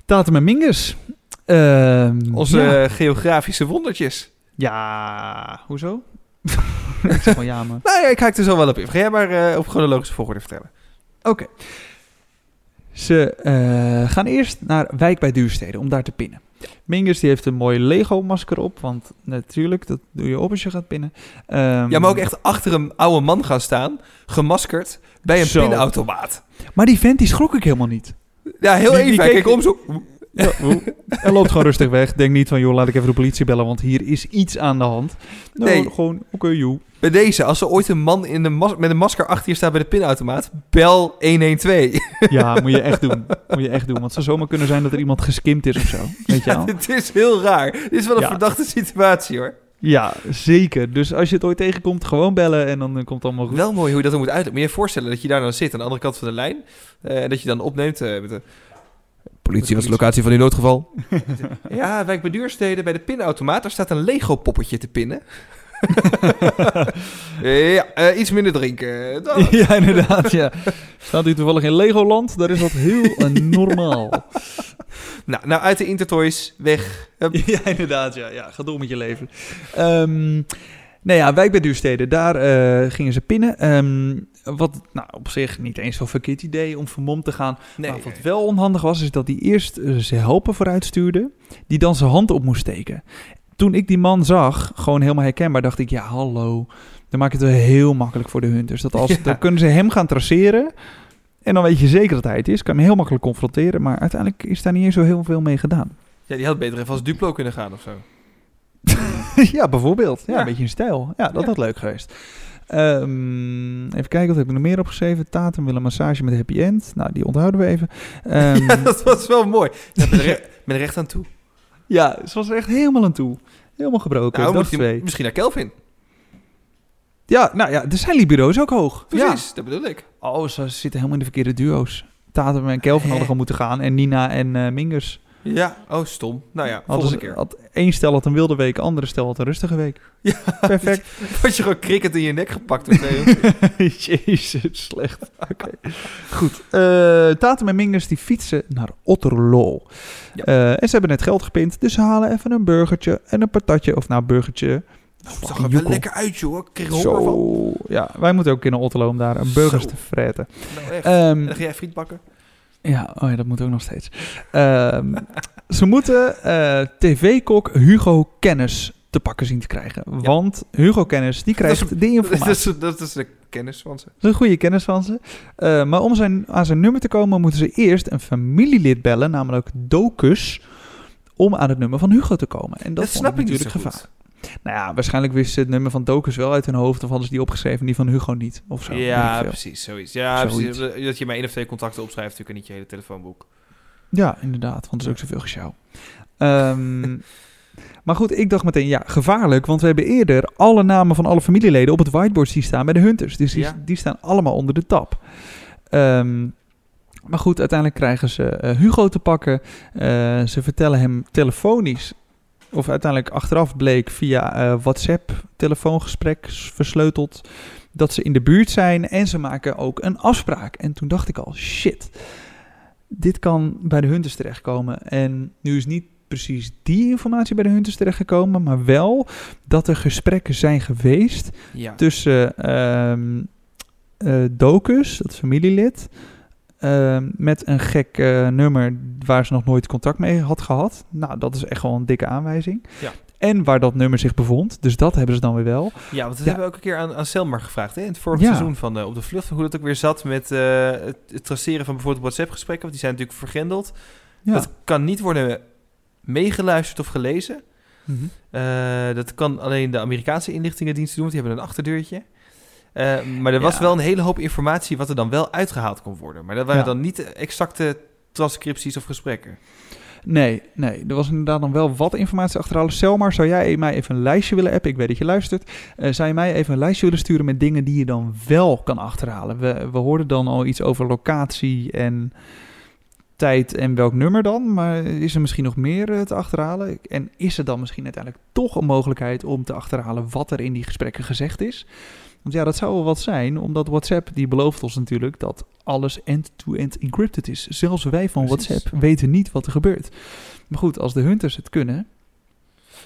Tatum en Mingus. Ehm, Onze geografische wondertjes. Ja, hoezo? <laughs> ik zeg wel ja, maar... Nou ja, ik haak er zo wel op in. Ga jij maar eh, op chronologische volgorde vertellen. Oké. Ze eh, gaan eerst naar Wijk bij Duurstede om daar te pinnen. Mingus die heeft een mooi Lego-masker op, want natuurlijk, dat doe je op als je gaat pinnen. Ehm, Ja, maar ook echt achter een oude man gaan staan, gemaskerd, bij een Zo. pinautomaat. Maar die vent die schrok ik helemaal niet. Ja, heel Die- die even. Hij keek- keek om zo. Ja, Hij loopt gewoon rustig weg. Denk niet van, joh, laat ik even de politie bellen, want hier is iets aan de hand. Nou, Nee. gewoon, oké, joh. Bij deze, als er ooit een man in de mas- met een masker achter je staat bij de pinautomaat, bel 112. Ja, moet je echt doen. Moet je echt doen, want het zou zomaar kunnen zijn dat er iemand geskimd is of zo. Weet je wel? dit is heel raar. Dit is wel een Ja. verdachte situatie hoor. Ja, zeker. Dus als je het ooit tegenkomt, gewoon bellen en dan eh, komt het allemaal goed. Wel mooi hoe je dat dan moet uitleggen. Moet je je voorstellen dat je daar dan zit aan de andere kant van de lijn. eh, En dat je dan opneemt eh, met een... Politie was de locatie van uw noodgeval. <laughs> ja, wijk bij Duurstede. Bij de pinautomaat. Daar staat een Lego-poppetje te pinnen. <laughs> ja, eh, iets minder drinken. Dan- <laughs> ja, inderdaad, ja. Staat u toevallig in Legoland? Daar is dat heel normaal. nou, nou, uit de Intertoys. Weg. Hup. Ja, inderdaad, ja. ja. Ga door met je leven. Ehm nou ja, wijk bij Duurstede, daar eh, gingen ze pinnen. Ehm, wat nou, op zich niet eens zo'n verkeerd idee om vermomd te gaan. Nee, maar wat wel onhandig was, is dat hij eerst eh, zijn helper vooruit stuurde, die dan zijn hand op moest steken. Toen ik die man zag, gewoon helemaal herkenbaar, dacht ik, ja hallo, dan maak je het wel heel makkelijk voor de hunters. Dat als, <laughs> Ja. Dan kunnen ze hem gaan traceren en dan weet je zeker dat hij het is. Kan hem heel makkelijk confronteren, maar uiteindelijk is daar niet eens zo heel veel mee gedaan. Ja, die had beter even als Duplo kunnen gaan of zo. <laughs> ja, bijvoorbeeld. Ja, Ja. een beetje in stijl. Ja, dat Ja. had leuk geweest. Ehm, even kijken, wat heb ik nog meer opgeschreven? Tatum wil een massage met happy end. Nou, die onthouden we even. Ehm, <laughs> ja, dat was wel mooi. Met, re- <laughs> met recht aan toe. ja, ze was er echt helemaal aan toe. Helemaal gebroken. Nou, twee. misschien naar Kelvin. Ja, nou ja, de zijn libido's ook hoog. Precies, dat bedoel ik. Oh, ze zitten helemaal in de verkeerde duo's. Tatum en Kelvin hadden gewoon moeten gaan. En Nina en eh Mingers. Ja, oh stom. Nou ja, volgende ze, keer. had, één stel had een wilde week, andere stel had een rustige week. <laughs> Ja, Perfect. <laughs> Word je gewoon cricket in je nek gepakt of nee? <laughs> Jezus, slecht. Oké. Goed. Eh Tatum en Mingers die fietsen naar Otterlo. Ja. Eh, en ze hebben net geld gepind, dus ze halen even een burgertje en een patatje. Of nou, burgertje. zag Fucking er wel lekker uit, joh. Ik kreeg er honger van. Ja, wij moeten ook in Otterlo om daar een burgers Zo. te fretten. Nou, echt. Ehm, en dan ga jij friet bakken? Ja, oh ja, dat moet ook nog steeds. Ehm, <laughs> ze moeten eh, tv-kok Hugo Kennis te pakken zien te krijgen. Want Hugo Kennis, die is krijgt de informatie. Dat is, <laughs> dat is de kennis van ze. Dat is een goede kennis van ze. Eh, maar om zijn, aan zijn nummer te komen, moeten ze eerst een familielid bellen, namelijk Docus, om aan het nummer van Hugo te komen. En dat, Dat, vond snap ik niet natuurlijk gevaar. Nou ja, waarschijnlijk wisten ze het nummer van Docus wel uit hun hoofd, of hadden ze die opgeschreven, die van Hugo niet. Of zo. Ja, precies. Zoiets. Ja, Zoiets. precies. Dat je maar één of twee contacten opschrijft, natuurlijk en niet je hele telefoonboek. Ja, inderdaad, want er is ook zoveel gesjouw. Ehm, <laughs> maar goed, ik dacht meteen, ja, gevaarlijk, want we hebben eerder alle namen van alle familieleden op het whiteboard zien staan bij de Hunters. Dus die, Ja. die staan allemaal onder de tap. Ehm, maar goed, uiteindelijk krijgen ze eh, Hugo te pakken. Eh, ze vertellen hem telefonisch, of uiteindelijk achteraf bleek via eh, WhatsApp telefoongesprek versleuteld, dat ze in de buurt zijn en ze maken ook een afspraak. En toen dacht ik al, shit, dit kan bij de Hunters terechtkomen. En nu is niet precies die informatie bij de Hunters terechtgekomen, maar wel dat er gesprekken zijn geweest Ja. tussen ehm eh, Docus, dat familielid, ehm, met een gek eh, nummer waar ze nog nooit contact mee had gehad. Nou, dat is echt wel een dikke aanwijzing. Ja. En waar dat nummer zich bevond. Dus dat hebben ze dan weer wel. Ja, want dat Ja. hebben we ook een keer aan, aan Selmar gevraagd. Hè? In het vorige Ja. seizoen van eh, Op de Vlucht. Hoe dat ook weer zat met eh, het, het traceren van bijvoorbeeld WhatsApp-gesprekken. Want die zijn natuurlijk vergrendeld. Ja. Dat kan niet worden meegeluisterd of gelezen. Mhm. Eh, dat kan alleen de Amerikaanse inlichtingendiensten doen. Want die hebben een achterdeurtje. Eh, maar er was Ja. wel een hele hoop informatie wat er dan wel uitgehaald kon worden. Maar dat waren Ja. dan niet exacte transcripties of gesprekken. Nee, nee, er was inderdaad dan wel wat informatie achterhalen. Selmar, zou jij mij even een lijstje willen appen? Ik weet dat je luistert. Eh, zou je mij even een lijstje willen sturen met dingen die je dan wel kan achterhalen? We, we hoorden dan al iets over locatie en tijd en welk nummer dan. Maar is er misschien nog meer eh, te achterhalen? En is er dan misschien uiteindelijk toch een mogelijkheid om te achterhalen wat er in die gesprekken gezegd is? Want ja, dat zou wel wat zijn, omdat WhatsApp die belooft ons natuurlijk dat alles end-to-end encrypted is. Zelfs wij van Precies. WhatsApp weten niet wat er gebeurt. Maar goed, als de hunters het kunnen,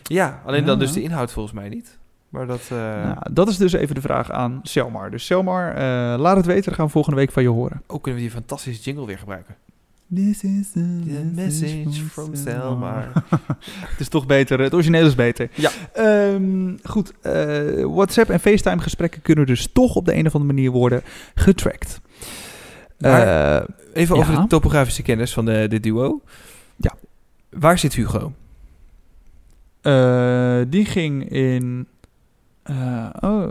Ja, alleen dan dus de inhoud volgens mij niet. Maar dat... eh, nou, dat is dus even de vraag aan Selmar. Dus Selmar, eh, laat het weten, dan gaan we volgende week van je horen. Ook kunnen we die fantastische jingle weer gebruiken. This is the message from Selmar. <laughs> het is toch beter, het origineel is beter. Ja. Ehm, goed, eh, WhatsApp en FaceTime gesprekken kunnen dus toch op de een of andere manier worden getracked. Maar- Eh, Even Ja. over de topografische kennis van de, de duo. Ja. Waar zit Hugo? Eh, die ging in. oh,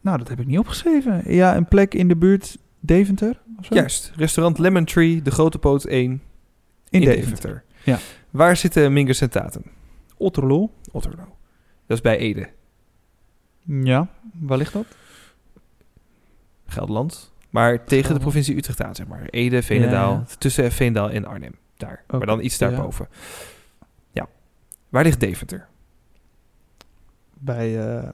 nou, dat heb ik niet opgeschreven. Ja, een plek in de buurt Deventer. Of zo? Juist, restaurant Lemon Tree, de Grote Poot 1 in, in, Deventer. Deventer. Ja. Waar zitten Mingus en Tatum? Otterlo. Otterlo. Dat is bij Ede. Ja, waar ligt dat? Gelderland. Maar tegen de provincie Utrecht aan, zeg maar. Ede, Veenendaal. Ja, Tussen Veenendaal en Arnhem. Daar. Maar dan iets ja. daarboven. Ja. Waar ligt Deventer? Bij, eh,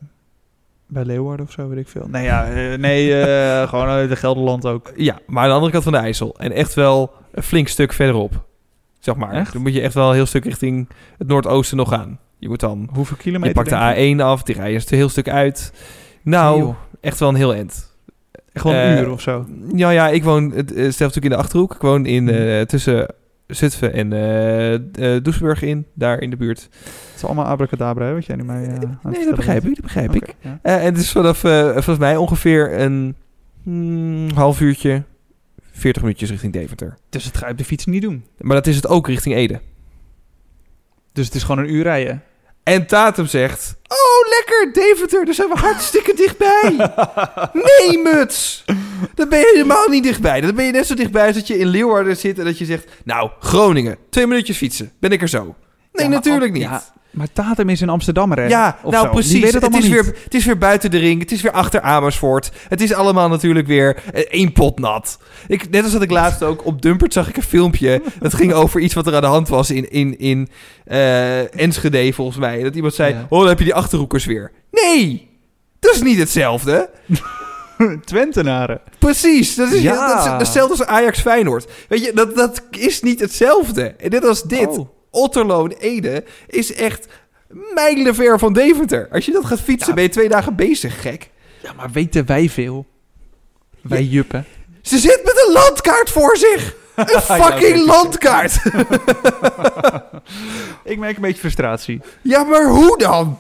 bij Leeuwarden of zo, weet ik veel. Nee, ja, eh, nee eh, <laughs> gewoon uit de Gelderland ook. Ja, maar aan de andere kant van de IJssel. En echt wel een flink stuk verderop. Zeg maar. Echt? Dan moet je echt wel een heel stuk richting het noordoosten nog gaan. Je moet dan... Hoeveel Je kilometer? pakt je? de A1 af, die rij je een heel stuk uit. Nou, Nee, echt wel een heel eind. Gewoon een eh, uur of zo. Ja, ja, ik woon het eh, zelf natuurlijk in de Achterhoek. Ik woon in, eh, tussen Zutphen en eh eh, Doesburg in, daar in de buurt. Het is allemaal abracadabra, hè, wat jij nu mij... eh, aan het nee, dat begrijp ik, dat begrijp ik. ja. Eh, en het is vanaf, eh, volgens mij ongeveer een hmm, half uurtje, 40 minuutjes richting Deventer. Dus dat ga je op de fiets niet doen. Maar dat is het ook richting Ede. Dus het is gewoon een uur rijden. En Tatum zegt, oh lekker, Deventer, daar zijn we hartstikke <laughs> dichtbij. Nee, muts! Dan ben je helemaal niet dichtbij. Dan ben je net zo dichtbij als dat je in Leeuwarden zit en dat je zegt... Nou, Groningen, twee minuutjes fietsen. Ben ik er zo? Nee, Ja, natuurlijk niet. ja, Maar Tatum is in Amsterdammer, hè? Ja, nou zo. Precies. weet Het, het is weer, het is weer buiten de ring. Het is weer achter Amersfoort. Het is allemaal natuurlijk weer eh, één pot nat. Ik, net als dat ik laatst ook op Dumpert zag ik een filmpje. Dat ging over iets wat er aan de hand was in, in, in eh, Enschede volgens mij. Dat iemand zei, Ja. oh dan heb je die Achterhoekers weer. Nee, dat is niet hetzelfde. <laughs> Twentenaren. Precies, dat is, Ja. dat is hetzelfde als Ajax Feyenoord. Weet je, dat, dat is niet hetzelfde. En net als dit, Oh. Otterlo en Ede is echt mijlenver van Deventer. Als je dat gaat fietsen, Ja. ben je twee dagen bezig, gek. Ja, maar weten wij veel? Wij Ja. juppen. Ze zit met een landkaart voor zich. <laughs> Een fucking landkaart. <laughs> <laughs> Ik merk een beetje frustratie. ja, maar hoe dan?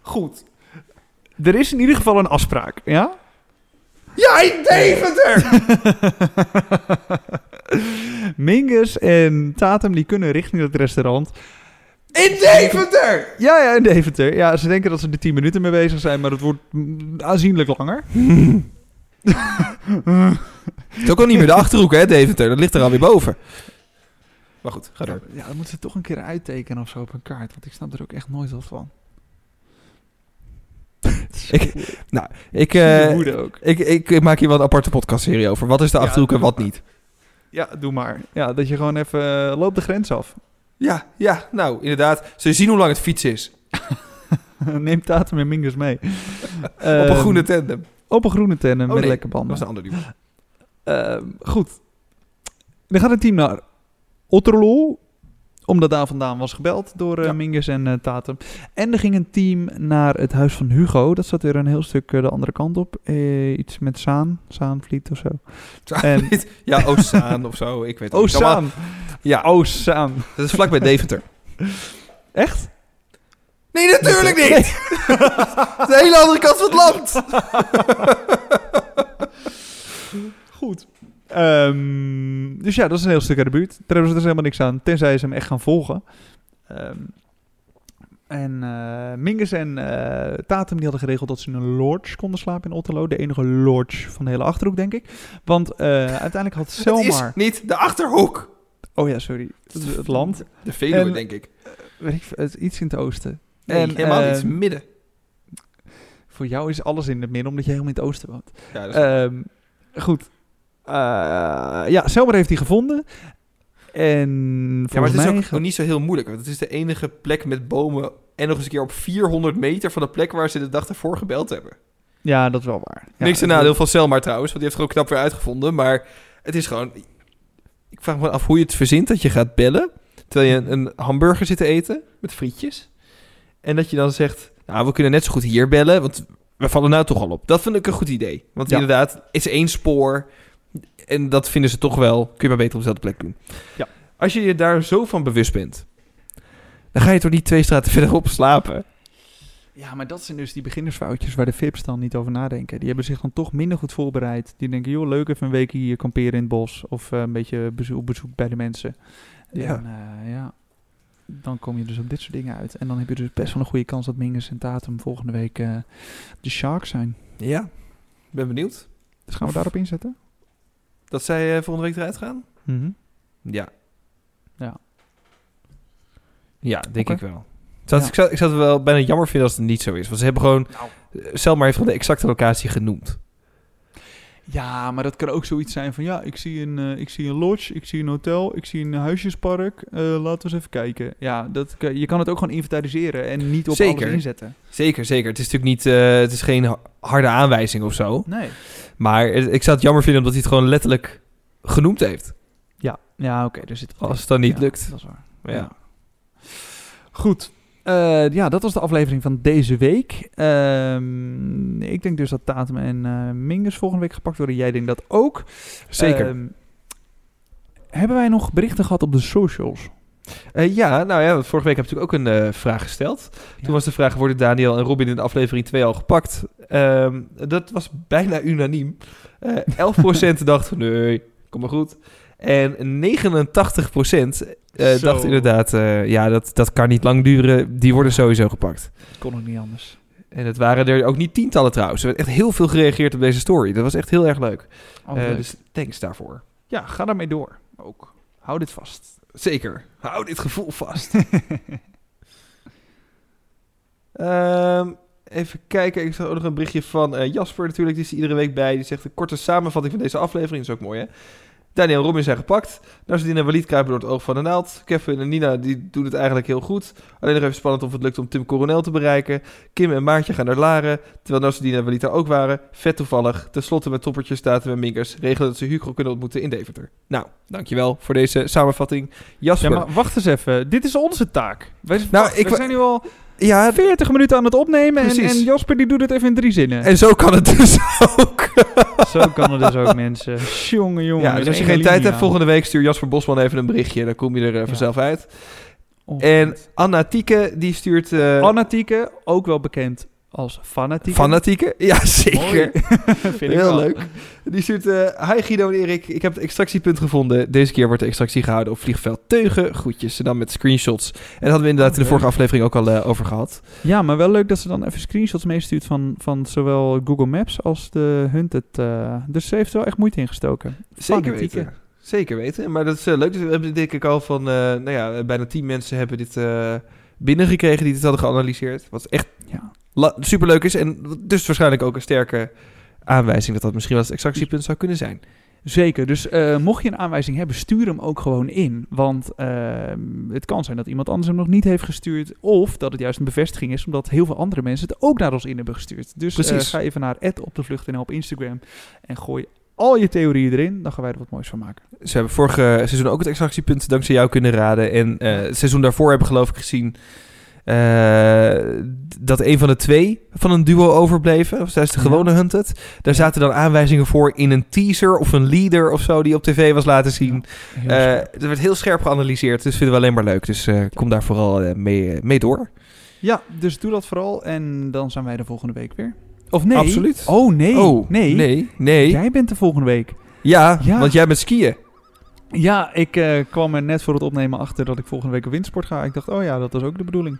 Goed. Er is in ieder geval een afspraak, ja? Ja, in Deventer. <laughs> Mingus en Tatum die kunnen richting het restaurant. In Deventer. Ja, ja, in Deventer. Ja, ze denken dat ze er 10 minuten mee bezig zijn, maar het wordt aanzienlijk langer. <laughs> Het is ook al niet meer de Achterhoek, hè, Deventer. Dat ligt er alweer boven. Maar goed, ga door. Ja, dan moeten ze toch een keer uittekenen of zo op een kaart, want ik snap er ook echt nooit wat van. <laughs> Ik, nou, ik, eh, ook. ik, ik, ik maak hier wel een aparte podcastserie over. Wat is de Ja, Achterhoek en wat maar. niet? Ja, doe maar. Ja, dat je gewoon even uh, loopt de grens af. Ja, ja, nou, inderdaad. Je zien hoe lang het fiets is. <laughs> Neem Tatum en Mingus mee. <laughs> Op Ehm, een groene tandem. Op een groene tandem Oh, met nee, lekker Dat banden. was een ander duo. Ehm, goed. Dan gaat het team naar Otterlo. Omdat daar vandaan was gebeld door eh Ja. Mingus en eh, Tatum. En er ging een team naar het huis van Hugo. Dat zat weer een heel stuk eh, de andere kant op. Iets met Zaan. Zaanvliet of zo. En- ja, Oostzaan of zo. Ik weet het niet. Ja, Oh, Zaan. dat is vlakbij Deventer. Echt? Nee, natuurlijk niet! de hele andere kant van het land. <laughs> <laughs> Goed. Ehm, dus ja, dat is een heel stuk uit de buurt. Daar hebben ze dus helemaal niks aan. Tenzij ze hem echt gaan volgen. Ehm, en eh Mingus en eh, Tatum die hadden geregeld dat ze in een lodge konden slapen in Otterlo. De enige lodge van de hele Achterhoek, denk ik. Want eh, uiteindelijk had <laughs> Het Selmar... is niet de Achterhoek. Oh ja, sorry. Het, het land. De Veluwe, En- denk ik. Weet ik, veel, het, iets in het oosten. Nee, en, helemaal. Het is ehm, midden. Voor jou is alles in het midden, omdat je helemaal in het oosten woont. Ja, dat is goed. Eh, ja, Selmer heeft hij gevonden. En ja, maar het is mij... ook, ook niet zo heel moeilijk. Want het is de enige plek met bomen... en nog eens een keer op 400 meter van de plek... waar ze de dag ervoor gebeld hebben. Ja, dat is wel waar. Ja, Niks het- nadeel van Selmar trouwens, want die heeft het gewoon knap weer uitgevonden. Maar het is gewoon... Ik vraag me af hoe je het verzint dat je gaat bellen... terwijl je een, een hamburger zit te eten met frietjes. En dat je dan zegt... Nou, we kunnen net zo goed hier bellen, want we vallen nou toch al op. Dat vind ik een goed idee. Want Ja. inderdaad, het is één spoor... en dat vinden ze toch wel... kun je maar beter op dezelfde plek doen. Ja. Als je je daar zo van bewust bent... dan ga je toch niet twee straten <laughs> verderop slapen? Ja, maar dat zijn dus die beginnersfoutjes waar de VIP's dan niet over nadenken. Die hebben zich dan toch minder goed voorbereid. Die denken, joh, leuk even een weekje hier kamperen in het bos. Of eh, een beetje bezoek, op bezoek bij de mensen. Ja. En eh, ja, dan kom je dus op dit soort dingen uit. En dan heb je dus best wel een goede kans dat Mingus en Tatum volgende week eh, de Sharks zijn. Ja, ben benieuwd. Dus gaan we daarop inzetten? Dat zij eh, volgende week eruit gaan? Mhm. Ja. Ja. Ja, denk ik wel. Zou, Ja. ik, zou, ik zou het wel bijna jammer vinden als het niet zo is. Want ze hebben gewoon... Nou. eh, Selma heeft gewoon de exacte locatie genoemd. Ja, maar dat kan ook zoiets zijn van... Ja, ik zie een, eh, ik zie een lodge, ik zie een hotel, ik zie een huisjespark. Eh, laten we eens even kijken. Ja, dat, je kan het ook gewoon inventariseren en niet op Zeker. alles inzetten. Zeker, zeker. Het is natuurlijk niet, eh, het is geen harde aanwijzing of zo. Nee. Maar ik zou het jammer vinden omdat hij het gewoon letterlijk genoemd heeft. Ja, ja oké. zit Als het dan niet Ja, lukt. Dat is waar. Ja. Ja. Goed. Eh, ja, dat was de aflevering van deze week. Ehm, ik denk dus dat Tatum en eh Mingus volgende week gepakt worden. Jij denkt dat ook. Zeker. Ehm, hebben wij nog berichten gehad op de socials? Eh, ja, nou ja, vorige week heb ik natuurlijk ook een vraag gesteld. Ja. Toen was de vraag, worden Daniel en Robin in de aflevering 2 al gepakt? Ehm, dat was bijna unaniem. Eh 11% <laughs> dacht, nee, kom maar goed. En 89% eh dacht inderdaad, eh, ja, dat, dat kan niet lang duren. Die worden sowieso gepakt. Kon ook niet anders. En het waren er ook niet tientallen trouwens. Er werd echt heel veel gereageerd op deze story. Dat was echt heel erg leuk. Oh, Eh, dus thanks daarvoor. ja, ga daarmee door. Ook. Hou dit vast. Zeker. Hou dit gevoel vast. <laughs> Ehm, even kijken. Ik zag ook nog een berichtje van Jasper natuurlijk. Die is er iedere week bij. Die zegt een korte samenvatting van deze aflevering. Dat is ook mooi hè. Daniel en Robin zijn gepakt. Nasruddin en Walid kruipen door het oog van de naald. Kevin en Nina die doen het eigenlijk heel goed. Alleen nog even spannend of het lukt om Tim Coronel te bereiken. Kim en Maartje gaan naar Laren. Terwijl Nasruddin en Walid daar ook waren. Vet toevallig. Ten slotte met toppertjes, Staten en Minkers. Regelen dat ze Hugo kunnen ontmoeten in Deventer. Nou, dankjewel voor deze samenvatting. Jasper. Ja, maar wacht eens even. Dit is onze taak. Wij, Nou, wacht, ik wa- zijn nu al ja, 40 minuten aan het opnemen. En, en Jasper die doet het even in drie zinnen. En zo kan het dus ook. Zo kan het dus ook, mensen. <laughs> Jongen, jongen. ja, dus als je geen tijd hebt, volgende week stuur Jasper Bosman even een berichtje. Dan kom je er eh, vanzelf uit. Oh, En. Anna Tieke, die stuurt... eh Fanatieke, ook wel bekend als fanatieke. Fanatieke? Ja, zeker. <laughs> Vind ik Heel wel. leuk. Die stuurt... eh Hi Guido en Erik, ik heb het extractiepunt gevonden. Deze keer wordt de extractie gehouden op vliegveld Teugen. Groetjes. En dan met screenshots. En dat hadden we inderdaad in de Leuk. vorige aflevering ook al eh, over gehad. Ja, maar wel leuk dat ze dan even screenshots meestuurt van, van zowel Google Maps als de Hunted. eh dus ze heeft er wel echt moeite in gestoken. Zeker Fanatieke. weten. Zeker weten. Maar dat is leuk. Dus we hebben denk ik al van... nou ja, bijna tien mensen hebben dit binnengekregen die dit hadden geanalyseerd. Wat echt Ja. Superleuk is. En dus waarschijnlijk ook een sterke aanwijzing dat dat misschien wel het extractiepunt zou kunnen zijn. Zeker, dus eh, mocht je een aanwijzing hebben, stuur hem ook gewoon in. Want ehm, het kan zijn dat iemand anders hem nog niet heeft gestuurd. Of dat het juist een bevestiging is, omdat heel veel andere mensen het ook naar ons in hebben gestuurd. Dus eh, Precies. ga even naar op de vlucht op Instagram en gooi al je theorieën erin. Dan gaan wij er wat moois van maken. Ze hebben vorig seizoen ook het extractiepunt dankzij jou kunnen raden. En eh, het seizoen daarvoor hebben geloof ik gezien... eh, dat een van de twee van een duo overbleven. Of tijdens de Ja. gewone Hunted. Daar zaten dan aanwijzingen voor in een teaser of een leader of zo die op tv was laten zien. Heel Eh scherp. er werd heel scherp geanalyseerd, dus vinden we alleen maar leuk. Dus eh, kom daar vooral eh, mee, mee door. ja, dus doe dat vooral en dan zijn wij de volgende week weer. Of nee? Absoluut. Oh nee, oh, nee. nee, nee. Jij bent de volgende week. Ja, Ja. want jij bent skiën. Ja, ik eh, kwam er net voor het opnemen achter dat ik volgende week op windsport ga. Ik dacht, oh ja, dat was ook de bedoeling.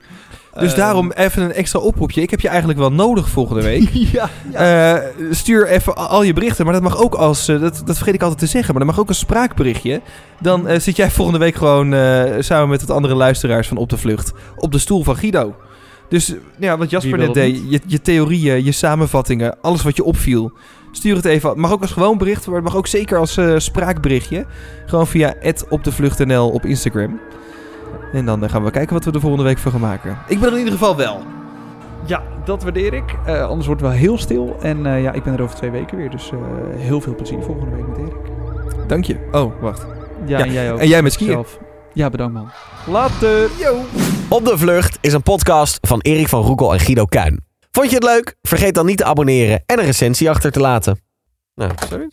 Dus Eh, daarom even een extra oproepje. Ik heb je eigenlijk wel nodig volgende week. <laughs> ja, Eh, stuur even al- je berichten, maar dat mag ook als, dat, dat vergeet ik altijd te zeggen, maar dat mag ook als spraakberichtje. Dan zit jij volgende week gewoon samen met wat andere luisteraars van Op de Vlucht op de stoel van Guido. Dus ja, wat Jasper net het deed, je, je theorieën, je samenvattingen, alles wat je opviel. Stuur het even. Het mag ook als gewoon bericht, maar het mag ook zeker als eh, spraakberichtje. Gewoon via opdevlucht.nl op Instagram. En dan eh, gaan we kijken wat we de volgende week van gaan maken. Ik ben er in ieder geval wel. Ja, dat waardeer ik. Eh, anders wordt het wel heel stil. En eh, ja, ik ben er over twee weken weer. Dus eh, heel veel plezier volgende week met Erik. Dank je. Oh, wacht. Ja, Ja, en jij ook. en jij met skiën. Zelf. Ja, bedankt man. Later. Op de Vlucht is een podcast van Erik van Roekel en Guido Kuin. Vond je het leuk? Vergeet dan niet te abonneren en een recensie achter te laten. Nou, Sorry?